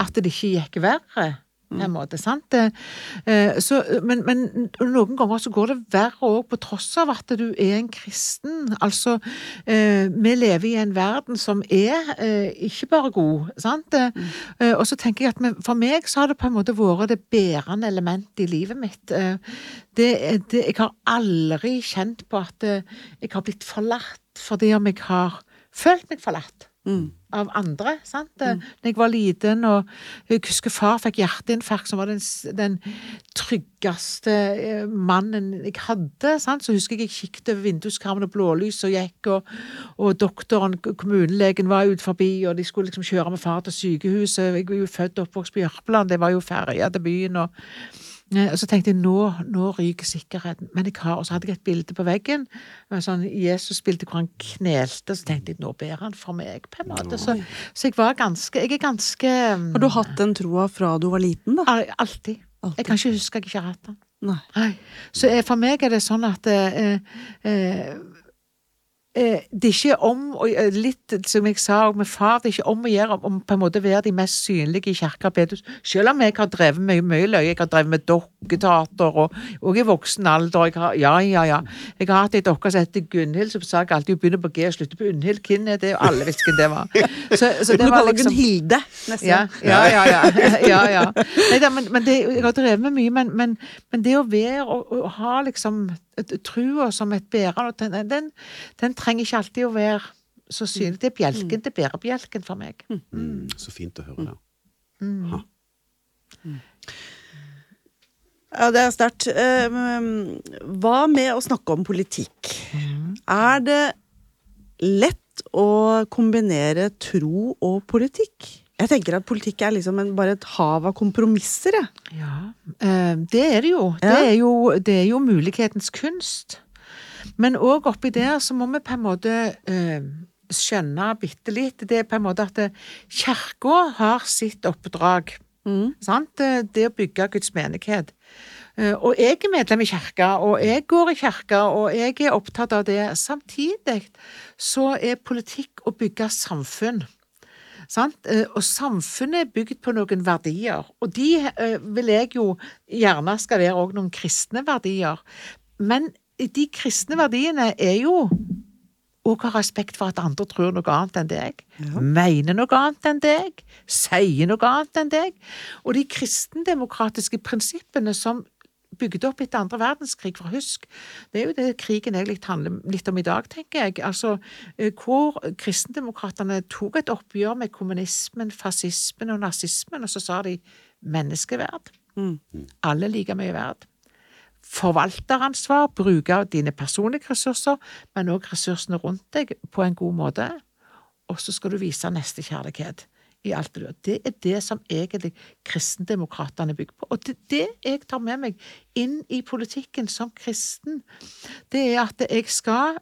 at det ikke gikk verre. På en måte, sant? Eh, Så, men, men noen ganger så går det verre òg, på tross av at du er en kristen. Altså, eh, vi lever i en verden som er eh, ikke bare god, sant? Mm. Og så tenker jeg at for meg så har det på en måte vært det bærende elementet i livet mitt. Eh, Det, det, jeg har aldri kjent på at eh, jeg har blitt forlatt fordi om jeg har følt meg forlatt Mm. Av andre. sant? Når jeg var liten og jeg husker far fikk hjerteinfarkt, som var den, den tryggeste eh, mannen jeg hadde. sant? Så husker jeg jeg kikket over vinduskarmen og blålyset gikk, og, og doktoren, kommunelegen, var ut forbi, og de skulle liksom kjøre med far til sykehuset. Jeg var jo født og oppvokst på Jørpeland, det var jo ferja til byen. og Og så tenkte jeg nå, nå ryker sikkerheten. Men jeg har, og så hadde jeg et bilde på veggen. med sånn Jesus-bilde hvor han knelte. Så tenkte jeg nå ber han for meg, på en måte. Så, så jeg var ganske Jeg er ganske mm, Har du hatt den troa fra du var liten, da? al- Alltid. Jeg kan ikke huske at jeg ikke har hatt den. Nei. Nei. Så eh, for meg er det sånn at eh, eh, eh, det er ikke om eh, Litt som jeg sa med far, det er ikke om å gjøre om, på en måte være de mest synlige i kirka og bedehus. Selv om jeg har drevet mye, mye løye. Jeg har drevet med dokketeater og, og i voksen alder. Jeg har, ja, ja, ja. Jeg har hatt ei dokke som heter Gunhild, så sa jeg alltid begynner på G og slutter på Unnhild. Hvem er det? Og alle visste hvem det var. Så, så det var liksom Gunhilde, nesten. ja, ja, ja. ja, <laughs> ja, ja. Neida, men, men det, jeg har drevet med mye, men, men, men det å være og, og ha liksom trua som et bærende den, den, den trenger ikke alltid å være så synlig. Det er bjelken, det er bærebjelken for meg. Mm, så fint å høre det. Mm. Ja, det er sterkt. Eh, Hva med å snakke om politikk? Er det lett å kombinere tro og politikk? Jeg tenker at politikk er liksom en, bare et hav av kompromisser, jeg. Ja, eh, det er det jo. Det, er jo. det er jo mulighetens kunst. Men òg oppi der så må vi på en måte eh, skjønne bitte litt. Det er på en måte at eh, kirka har sitt oppdrag. Mm. Sant? Det, det å bygge Guds menighet. Eh, Og jeg er medlem i kirka, og jeg går i kirka, og jeg er opptatt av det. Samtidig så er politikk å bygge samfunn. Sant? Eh, Og samfunnet er bygd på noen verdier, og de eh, vil jeg jo gjerne skal være òg noen kristne verdier. Men de kristne verdiene er jo og ha respekt for at andre tror noe annet enn deg, Ja. mener noe annet enn deg, sier noe annet enn deg. Og de kristendemokratiske prinsippene som bygde opp etter andre verdenskrig, for husk, det er jo det krigen egentlig handler litt om i dag, tenker jeg. Altså, eh, hvor kristendemokratene tok et oppgjør med kommunismen, fascismen og nazismen, og så sa de menneskeverd. Mm. Alle like mye verd. Forvalteransvar, bruke dine personlige ressurser, men også ressursene rundt deg på en god måte. Og så skal du vise nestekjærlighet i alt det du gjør. Det er det som egentlig kristendemokratene bygger på. Og det, det jeg tar med meg inn i politikken som kristen, det er at jeg skal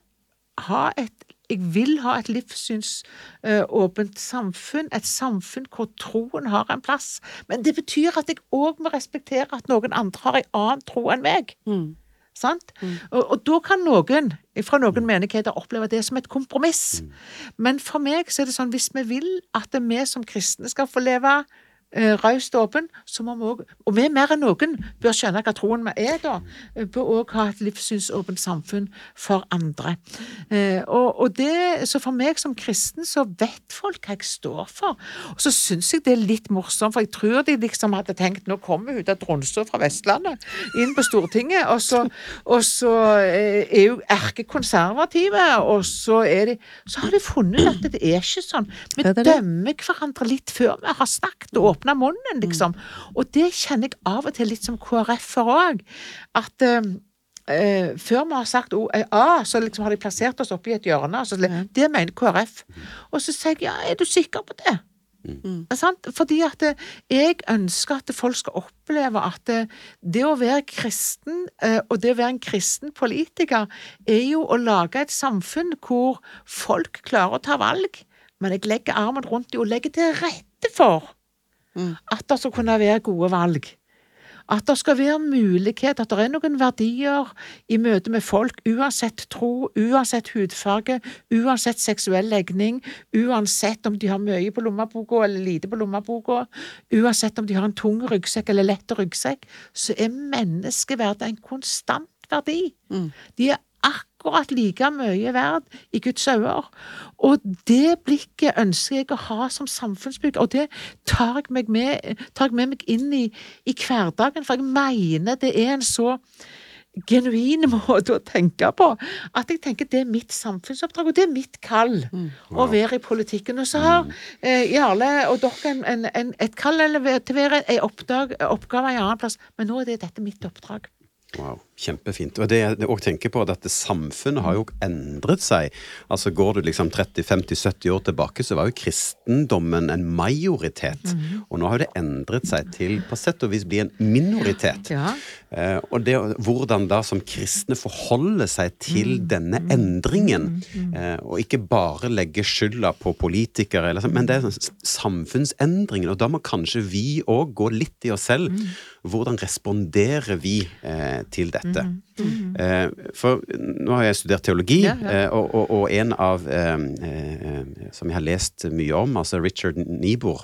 ha et jeg vil ha et livssynsåpent samfunn, et samfunn hvor troen har en plass. Men det betyr at jeg òg må respektere at noen andre har en annen tro enn meg. Mm. Sant? Og, og da kan noen fra noen menigheter oppleve det som et kompromiss. Men for meg så er det sånn hvis vi vil at vi som kristne skal få leve raust og åpen, så må vi òg Og vi mer enn noen bør skjønne hva troen vi er, da. eh, Bør òg ha et livssynsåpent samfunn for andre. Eh, og, og det, så for meg som kristen så vet folk hva jeg står for. Og så syns jeg det er litt morsomt, for jeg tror de liksom hadde tenkt nå kommer hun av Tronså fra Vestlandet inn på Stortinget, og så, og så eh, er hun erkekonservative, og så er de Så har de funnet at det er ikke sånn. Vi er dømmer hverandre litt før vi har snakket og åpna munnen, liksom. Og det kjenner jeg av og til litt som KrF-er òg. At eh, eh, før vi har sagt oh, A, så liksom har de plassert oss oppi et hjørne. Så, Det mener KrF. Og så sier jeg ja, er du sikker på det? Mm. Fordi at eh, jeg ønsker at folk skal oppleve at det å være kristen, og det å være en kristen politiker, er jo å lage et samfunn hvor folk klarer å ta valg, men jeg legger armen rundt dem og legger til rette for. At det skal kunne være gode valg. At det skal være mulighet, at det er noen verdier i møte med folk, uansett tro, uansett hudfarge, uansett seksuell legning, uansett om de har mye på lommeboka eller lite på lommeboka, uansett om de har en tung ryggsekk eller lett ryggsekk, så er menneskeverdet en konstant verdi. Mm. De er akkurat like mye verd i Guds øyne. Og det blikket ønsker jeg å ha som samfunnsbygger, og det tar jeg, med, tar jeg med meg inn i, i hverdagen, for jeg mener det er en så genuin måte å tenke på. At jeg tenker det er mitt samfunnsoppdrag, og det er mitt kall å være i politikken. Og så har eh, Jarle og dere en, en, en, et kall eller til å være en oppgave en annen plass, men nå er det dette mitt oppdrag. Wow. Kjempefint. Og det jeg også tenker på, er at samfunnet har jo endret seg. Altså Går du liksom 30-50-70 år tilbake, så var jo kristendommen en majoritet. Mhm. Og nå har det endret seg til på sett og vis bli en minoritet. Ja. Eh, og det, hvordan da som kristne forholder seg til Mhm. denne endringen, eh, og ikke bare legge skylda på politikere, eller, men det er samfunnsendringen. Og da må kanskje vi òg gå litt i oss selv. Hvordan responderer vi eh, til dette? Mhm. Eh, for nå har jeg studert teologi, Ja, ja. eh, og, og, og en av eh, eh, som jeg har lest mye om, altså Richard Niebuhr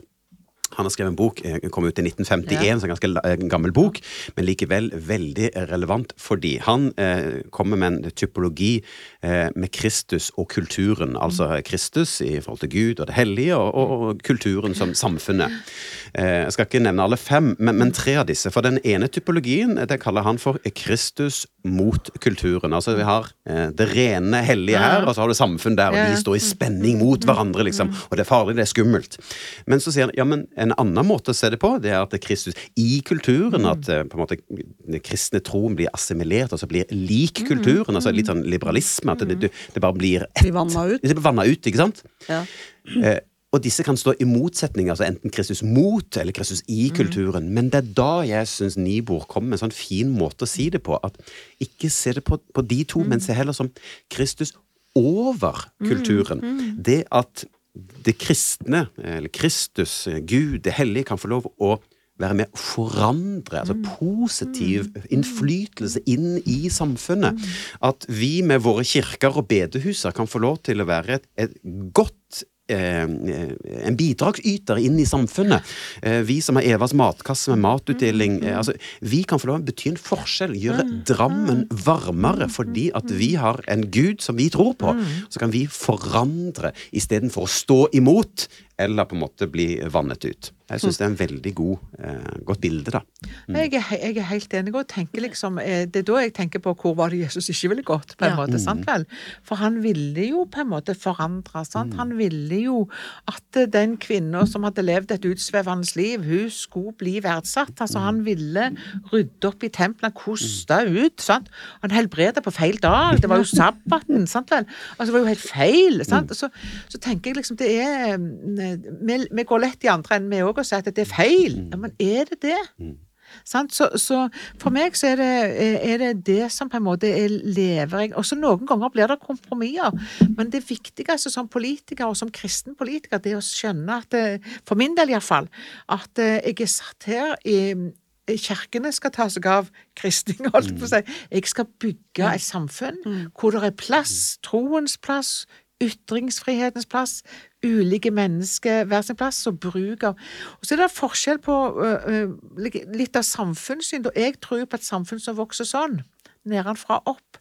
han har skrevet en bok, eh, kom ut i 1951, Ja. så en ganske gammel bok, men likevel veldig relevant fordi han eh, kommer med en typologi eh, med Kristus og kulturen. Altså Kristus i forhold til Gud og det hellige, og, og, og kulturen som samfunnet. Eh, jeg skal ikke nevne alle fem, men, men tre av disse. For den ene typologien det kaller han for Kristus mot kulturen. Altså vi har eh, det rene hellige her, og så har du samfunn der, og de står i spenning mot hverandre, liksom. Og det er farlig, det er skummelt. Men så sier han ja, men en annen måte å se det på, det er at det er Kristus i kulturen, at eh, på en måte den kristne troen blir assimilert, altså blir lik kulturen. Altså litt sånn liberalisme, at det, det, det bare blir ett. Blir vanna ut. Det blir vanna ut, ikke sant? Ja. Eh, og disse kan stå i motsetning, altså enten Kristus mot eller Kristus i kulturen. Men det er da jeg syns Nibor kommer med en sånn fin måte å si det på. At ikke se det på, på de to, men se heller som Kristus over kulturen. Det at det kristne, eller Kristus, Gud, det hellige, kan få lov å være med å forandre, altså positiv innflytelse inn i samfunnet. At vi med våre kirker og bedehuser kan få lov til å være et, et godt en bidragsyter inn i samfunnet. Eh, vi som har Evas matkasse med matutdeling. Eh, altså, vi kan få lov å bety en forskjell, gjøre Drammen varmere fordi at vi har en Gud som vi tror på. Så kan vi forandre istedenfor å stå imot eller på en måte bli vannet ut. Jeg syns det er en veldig god, eh, godt bilde, da. Jeg, er, jeg er helt enig, og tenker liksom, eh, det er da jeg tenker på hvor var det Jesus ikke ville gått, på en Ja. måte, sant vel? For han ville jo på en måte forandre, sant? Han ville jo at eh, den kvinna som hadde levd et utsvevende liv, hun skulle bli verdsatt. Altså, han ville rydde opp i tempelet, koste kosta ut, sant? Han helbreda på feil dag, det var jo sabbaten, sant vel? Altså, det var jo helt feil, sant? Så, så tenker jeg liksom, det er mm, Vi, vi går lett i andre enden, vi òg, og sier at det er feil. Mm. men er det det? Sant? Så, så for meg så er det, er det det som på en måte er levering. Også Og så noen ganger blir det kompromisser, men det viktigste som politiker og som kristen politiker, det er å skjønne at det, For min del iallfall, at eh, jeg er satt her i Kirkene skal ta seg av kristning, <laughs> holdt jeg på å si. Jeg skal bygge et samfunn hvor det er plass, troens plass, ytringsfrihetens plass, ulike mennesker hver sin plass, og bruk av Og så er det forskjell på øh, øh, litt av samfunnssyn. og Jeg tror på et samfunn som vokser sånn, nedenfra opp.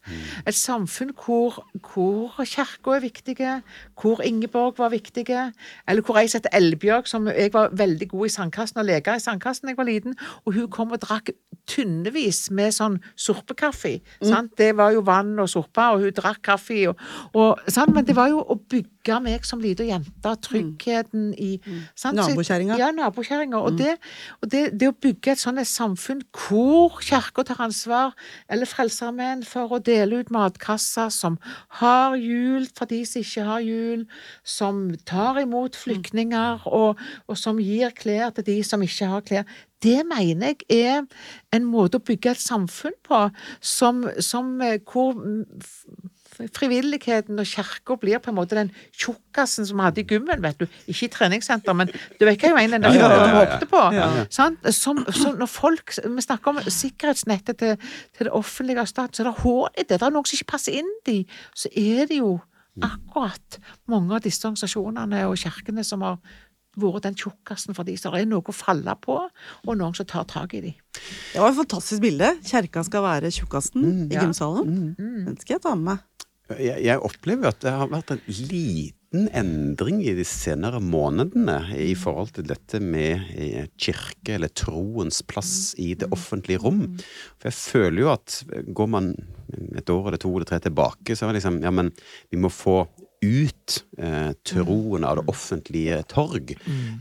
Et samfunn hvor, hvor kirka er viktige, hvor Ingeborg var viktige, eller hvor ei som heter Elbjørg, som jeg var veldig god i sandkassen og leka i sandkassen da jeg var liten, og hun kom og drakk tynnevis med sånn sorpekaffe. sant? Det var jo vann og sorpe, og hun drakk kaffe. Og, og? Men det var jo å bygge meg som lita jente, tryggheten i sant? Nabokjerringa. Ja, nabokjerringa. Og, det, og det, det å bygge et sånt et samfunn hvor kirka tar ansvar, eller Frelsesarmeen, for å dele ut matkasser som har jul for de som ikke har jul, som tar imot flyktninger, og, og som gir klær til de som ikke har klær. Det mener jeg er en måte å bygge et samfunn på som, som eh, hvor mm, frivilligheten og kirka blir på en måte den tjukkasen som vi hadde i gymmen, vet du. Ikke i treningssenter, men du vet hva jeg mener, den Ja, ja, ja, ja, du på. Ja. Sant? Som, som når folk, Vi snakker om sikkerhetsnettet til, til det offentlige og staten, så er det hull i det. Det er noen som ikke passer inn i. Så er det jo akkurat mange av disse organisasjonene og kirkene som har vært den tjukkasen for de, så det er noe å falle på, og noen som tar tak i de. Det var et fantastisk bilde. Kjerka skal være tjukkasen i Ja. gymsalen. Den skal jeg ta med meg. Jeg, jeg opplever at det har vært en liten endring i de senere månedene i forhold til dette med eh, kirke, eller troens plass i det offentlige rom. For jeg føler jo at går man et år eller to eller tre tilbake, så er det liksom Ja, men vi må få ut eh, troen av det offentlige torg.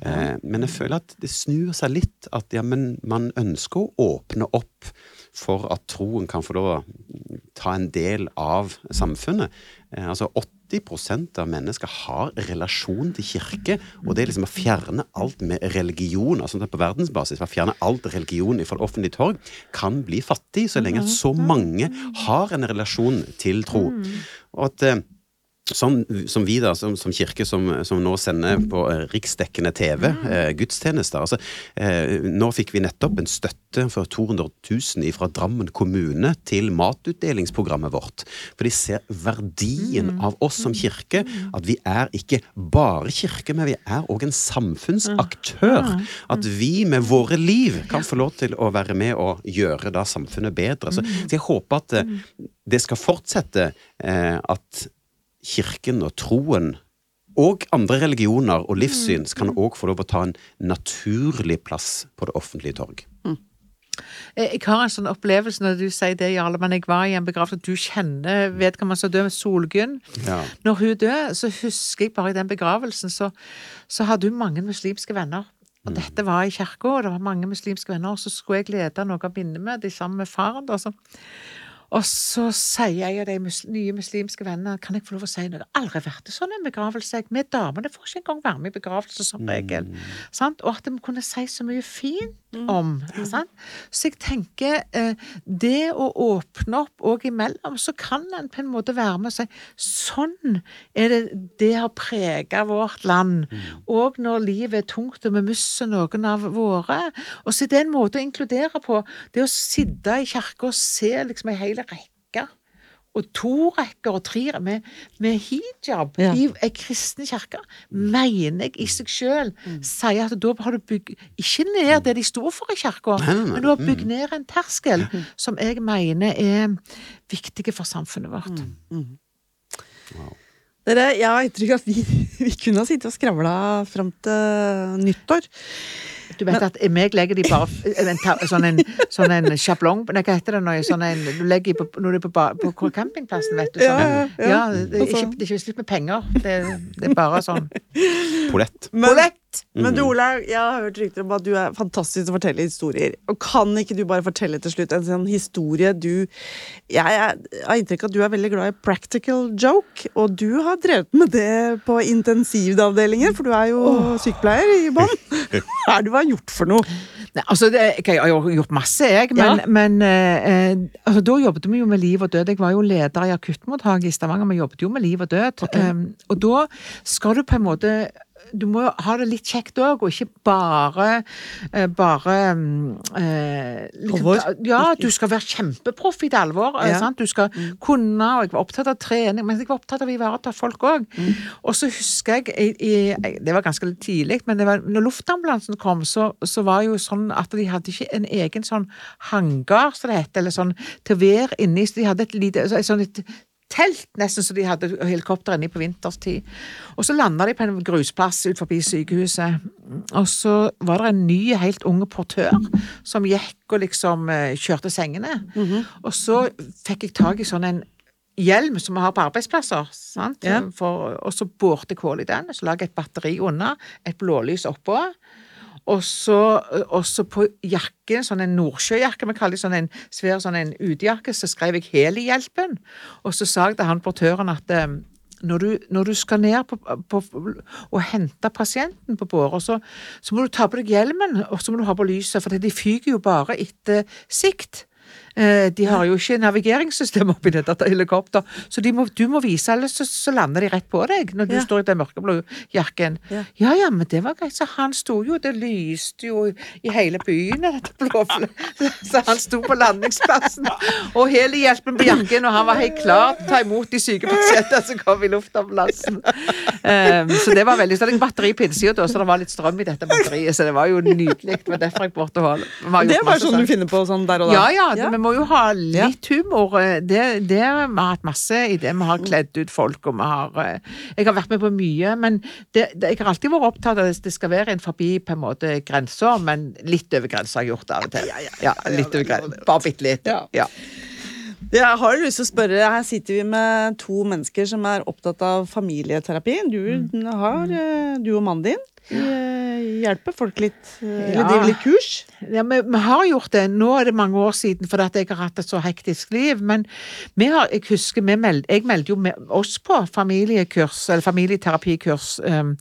Eh, men jeg føler at det snur seg litt. At ja, men man ønsker å åpne opp for at troen kan få lov å ta en del av samfunnet. Eh, altså 80% av mennesker har relasjon til kirke, og det er liksom å fjerne alt med religion, altså på verdensbasis, å fjerne alt religion fra det offentlige torg, kan bli fattig så lenge så mange har en relasjon til tro. Og at eh, som, som, vi da, som, som kirke som, som, nå sender på eh, riksdekkende TV, eh, gudstjenester altså, eh, Nå fikk vi nettopp en støtte for 200 000 fra Drammen kommune til matutdelingsprogrammet vårt. For de ser verdien mm. av oss som kirke. At vi er ikke bare kirke, men vi er òg en samfunnsaktør. At vi med våre liv kan få lov til å være med og gjøre da samfunnet bedre. Så, så jeg håper at eh, det skal fortsette eh, at kirken og troen og andre religioner og livssyn kan òg få lov å ta en naturlig plass på det offentlige torg. Mm. Jeg har en sånn opplevelse når du sier det, Jarle, men jeg var i en begravelse, du kjenner vedkommende som døde, Solgunn. Ja. Når hun døde, så husker jeg bare i den begravelsen, så, så hadde hun mange muslimske venner. Og mm. dette var i kirka, og det var mange muslimske venner, og så skulle jeg lede noe av minnemøtet sammen med faren. Da, så. Og så sier jeg av de mus nye muslimske vennene kan jeg få lov å si noe. Det har aldri vært det sånn en begravelse. Vi damene får ikke engang være med i begravelse som regel. Mm. Og at de kunne si så mye fint. Om. Mm. Så jeg tenker eh, det å åpne opp òg imellom, så kan en på en måte være med og si sånn er det det har prega vårt land. Og mm. når livet er tungt og vi mister noen av våre. Og så er det en måte å inkludere på. Det å sitte i kirka og se liksom ei hel rekke. Og to rekker og tre med, med hijab ja. i ei kristen kirke, mener jeg i seg sjøl mm. sier at da har du bygd ikke ned det de sto for i kirka, men du har bygd mm. ned en terskel mm. som jeg mener er viktig for samfunnet vårt. Mm. Mm. Wow. Dere, jeg har inntrykk av at vi, <laughs> vi kunne ha sittet og skravla fram til nyttår. Du vet at meg legger de bare en, sånn en, sånn en sjablong Nei, hva heter det når, sånn en, du legger på, når du er på, på campingplassen, vet du. Sånn, ja, ja, ja. det, er ikke, det er ikke slutt med penger. Det, det, er bare sånn Polett. Men du mhm. Olaug, jeg har hørt rykter om at du er fantastisk til å fortelle historier. Og Kan ikke du bare fortelle til slutt en sånn historie du Jeg, har inntrykk av at du er veldig glad i practical joke, og du har drevet med det på intensivavdelinger, for du er jo oh. sykepleier i bånn. <laughs> Hva er det du har gjort for noe? Nei, altså, det, Jeg har gjort masse, jeg, men, ja. men eh, eh, altså, da jobbet vi jo med liv og død. Jeg var jo leder i akuttmottaket i Stavanger, vi jobbet jo med liv og død. Okay. Um, og da skal du på en måte du må ha det litt kjekt òg, og ikke bare eh, bare eh, liksom, Ja, du skal være kjempeproff i det alvor. Ja. Du skal mm. kunne, og jeg var opptatt av trening, men jeg var opptatt av å ivareta folk òg. Mm. Og så husker jeg, i, i, det var ganske tidlig, men det var, når luftambulansen kom, så, så var det jo sånn at de hadde ikke en egen sånn hangar, som det heter, eller sånn til å være inni. Så de hadde et lite, sånn et telt, nesten som de hadde helikopter inni på vinterstid. Og så landa de på en grusplass ut forbi sykehuset. Og så var det en ny, helt unge portør som gikk og liksom uh, kjørte sengene. Mm -hmm. Og så fikk jeg tak i sånn en hjelm som vi har på arbeidsplasser. Ja. For, og så borte kål i den, så lager jeg et batteri under, et blålys oppå. Og så på jakken, sånn en nordsjøjakke, vi kaller det sånn en svær sånn utejakke, så skrev jeg Helihjelpen. Og så sa jeg til han portøren at eh, når du, når du, skal ned på, på, og hente pasienten på båra, så, så, må du ta på deg hjelmen, og så må du ha på lyset, for de fyker jo bare etter sikt. Eh, de har jo ikke navigeringssystem oppi dette helikopter, så de må, du må vise, alle, så, så, lander de rett på deg når du ja. står i den mørkeblå jakken. Ja. ja. ja men det var greit. Så han sto jo, det lyste jo i hele byen, dette blåfløyet. Så han sto på landingsplassen og hele hjelpen på jakken, og han var helt klar til å ta imot de syke pasientene som kom i luftambulansen. Um, så det var veldig Så hadde jeg batteri på innsida, så det var litt strøm i dette batteriet, så det var jo nydelig. Det var derfor jeg borte holde. Det var jo sånn du finner på sånn der og da? Ja, ja. Det, må jo ha litt humor. Det, det vi har hatt masse i det. Vi har kledd ut folk, og vi har eh, Jeg har vært med på mye, men det, det, jeg har alltid vært opptatt av at det skal være en forbi på en måte grensa, men litt over grensa har jeg gjort det av og til. Ja, litt over grensa. Bare bitte litt. Ja. Jeg har lyst til å spørre, Her sitter vi med to mennesker som er opptatt av familieterapi. Du, mm. har, eh, du og mannen din i, hjelpe folk litt? eh, Eller Ja. drive litt kurs? Ja, vi, vi har gjort det. Nå er det mange år siden fordi at jeg har hatt et så hektisk liv. Men vi har, jeg husker meld, jeg meldte jo oss på familiekurs, eller familieterapikurs um,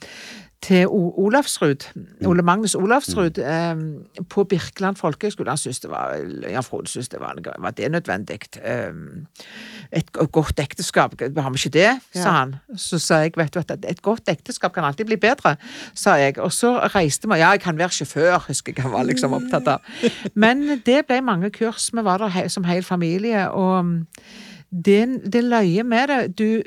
til Olavsrud, Ole Magnus Olavsrud, um, på Birkeland folkehøgskole. Han syntes det var Jan Frode syntes det var, var det nødvendig. Um, et godt ekteskap, har vi ikke det? sa Ja. han. Så sa jeg, vet du at et godt ekteskap kan alltid bli bedre, sa jeg. Og så reiste vi, ja, jeg kan være sjåfør, husker jeg han var liksom opptatt av. Men det ble mange kurs, vi var der som hel familie, og mm, det, det løye med det, du,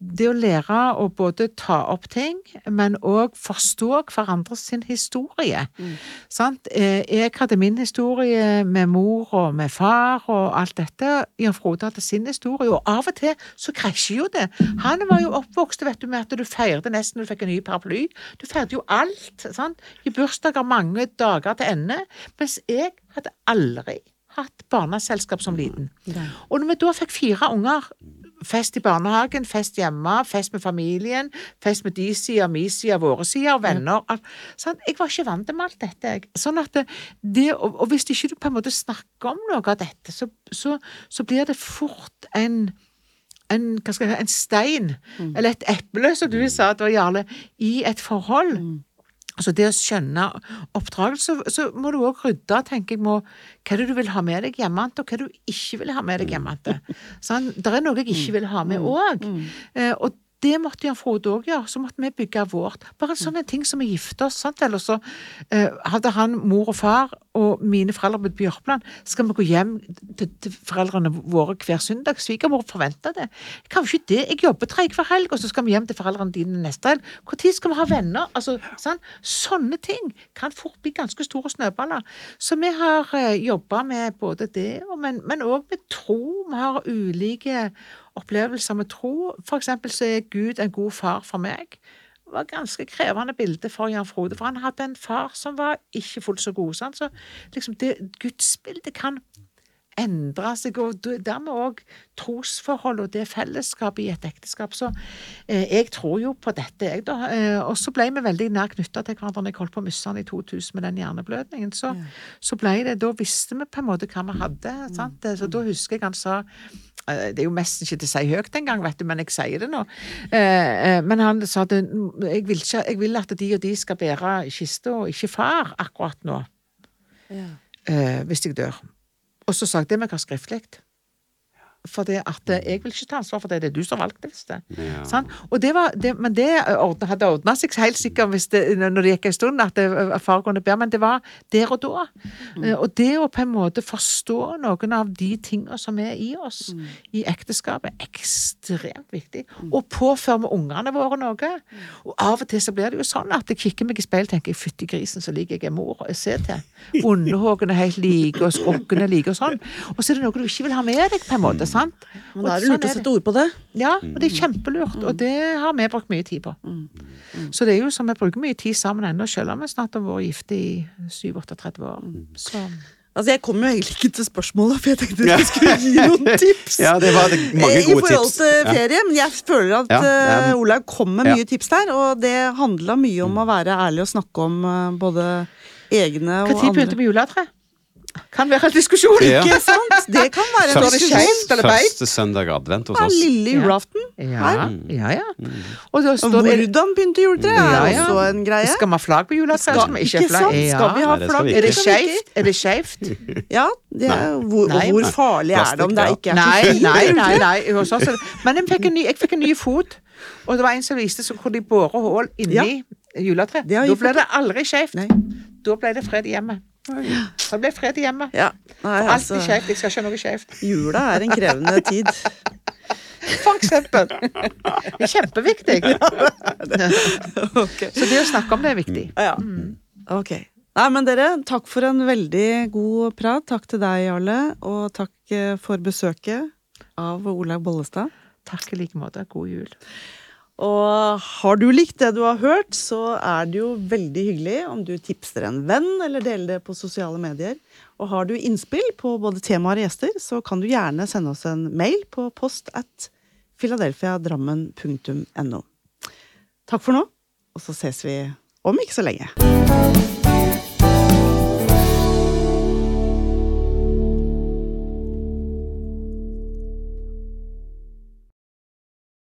det å lære å både ta opp ting, men òg forstå hverandre sin historie. Sant? Eh, Jeg hadde min historie med mor og med far og alt dette. Jan Frode hadde sin historie, og av og til så krasjer jo det. Han var jo oppvokst vet du, med at du feirte nesten når du fikk en ny paraply. Du feirte jo alt. sant? I bursdager mange dager til ende. Mens jeg hadde aldri hatt barneselskap som liten. Og når vi da fikk fire unger, fest i barnehagen, fest hjemme, fest med familien, fest med de sida, mi sida, våre sida, og venner alt, sånn, Jeg var ikke vant med alt dette. Jeg. Sånn at det, det, og, og hvis ikke du på en måte snakker om noe av dette, så, så, så blir det fort en en, hva skal jeg en stein, eller et eple, som du sa, da, Jarle, i et forhold. Altså det å skjønne oppdragelse, så, så må du òg rydde, tenker jeg, må, hva er det du vil ha med deg hjemmefra, og hva du ikke vil ha med deg hjemmefra. <laughs> Sånn, det er noe jeg ikke vil ha med òg. Eh, og det måtte Jan Frode òg gjøre. Så måtte vi bygge vårt. Bare en sånn ting som vi gifte oss. sant vel? Og så eh, hadde han mor og far og mine foreldre på Bjørpland. Skal vi gå hjem til, til foreldrene våre hver søndag? Svigermor forventa det. Kan ikke det. Jeg jobber tre hver helg, og så skal vi hjem til foreldrene dine neste helg. Når skal vi ha venner? Altså, sant? Sånne ting kan fort bli ganske store snøballer. Så vi har eh, jobba med både det, men, men òg med tro. Vi har ulike opplevelser med tro. For eksempel så er Gud en god far for meg. Det var et ganske krevende bilde for Jan Frode, for han hadde en far som var ikke fullt så god. Sant? Så liksom det gudsbildet kan endre seg, og dermed òg trosforhold og det fellesskapet i et ekteskap. Så eh, jeg tror jo på dette, jeg, da. Eh, og så ble vi veldig nær knytta til hverandre når jeg holdt på å miste han i 2000 med den hjerneblødningen. Så, så ble det Da visste vi på en måte hva vi hadde. Sant? Så da husker jeg han sa eh, det er jo mest ikke til å si høyt engang, vet du, men jeg sier det nå. Eh, eh, men han sa at jeg vil, ikke, jeg vil at de og de skal bære kista, og ikke far, akkurat nå. Ja. hvis jeg dør. Og så sa jeg det hva ha skriftlig. For det at eh, jeg vil ikke ta ansvar for det, det er du som valgte det. Hvis det. Ja. Sånn? Og det var, det, men det ordnet, hadde ordna seg helt sikkert hvis det, når det gikk en stund, at var foregående bedre, men det var der og da. Mm. Og det å på en måte forstå noen av de tingene som er i oss i ekteskapet, er ekstremt viktig. Og påføre med ungene våre noe. Og av og til så blir det jo sånn at jeg kikker meg i speilet og tenker fytti grisen, så liker jeg er mor Jeg se til. Underhåkene er helt like, og skrukkene er like, og sånn. Og så er det noe du ikke vil ha med deg, på en måte. Sant? Men da er Og det sånn lurt å sette ord på det. Ja, og det er kjempelurt, og det har vi brukt mye tid på. Så det er jo som vi bruker mye tid sammen ennå, selv om vi snart har vært gifte i 37-38 år. Så Altså, Jeg kom jo egentlig ikke til spørsmålet, for jeg tenkte jeg skulle gi noen <laughs> tips. Ja, det var det, mange Eh, I forhold til ferie, men jeg føler at Ja, eh, ja. Olaug kom med Ja. mye tips der, og det handla mye om å være ærlig og snakke om eh, både egne og andre. Når begynte du med juletre? Kan være en diskusjon. Ja. Ikke sant? Det kan være en diskusjon. eller beint? Første søndag advent hos Ja, oss. lille julaften. Ja, ja. ja. Og da står hvordan begynte juletreet, Ja, ja. også en greie. Skal vi ha flagg på juletreet? Skal, Skal ikke ikke sant? Skal vi ha Nei, det skal flagg? vi Er det skeivt? Er det skeivt? <laughs> Ja, det er, hvor, Nei. hvor farlig er det om det ikke er <laughs> Nei, nei, nei. nei. Hos oss er det- Men jeg fikk, en ny, jeg fikk en ny fot, og det var en som viste så hvor de borer hull inni juletreet. Det Da ble det aldri skeivt. Da ble det fred i hjemmet. Ble det fred i hjemmet. Ja, Alt altså, skjevt. Jeg skal ikke ha noe skjevt. jula er en krevende tid. <laughs> For eksempel. Det er kjempeviktig. okay. Så det å snakke om det er viktig. Ja. Ok. Nei, men dere, takk for en veldig god prat. Takk til deg, Jarle, og takk eh, for besøket av Olaug Bollestad. Takk i like måte. God jul. Og har du likt det du har hørt, så er det jo veldig hyggelig om du tipser en venn eller deler det på sosiale medier. Og har du innspill på både temaer og gjester, så kan du gjerne sende oss en mail på post at philadelphiadrammen.no. Takk for nå, og så ses vi om ikke så lenge.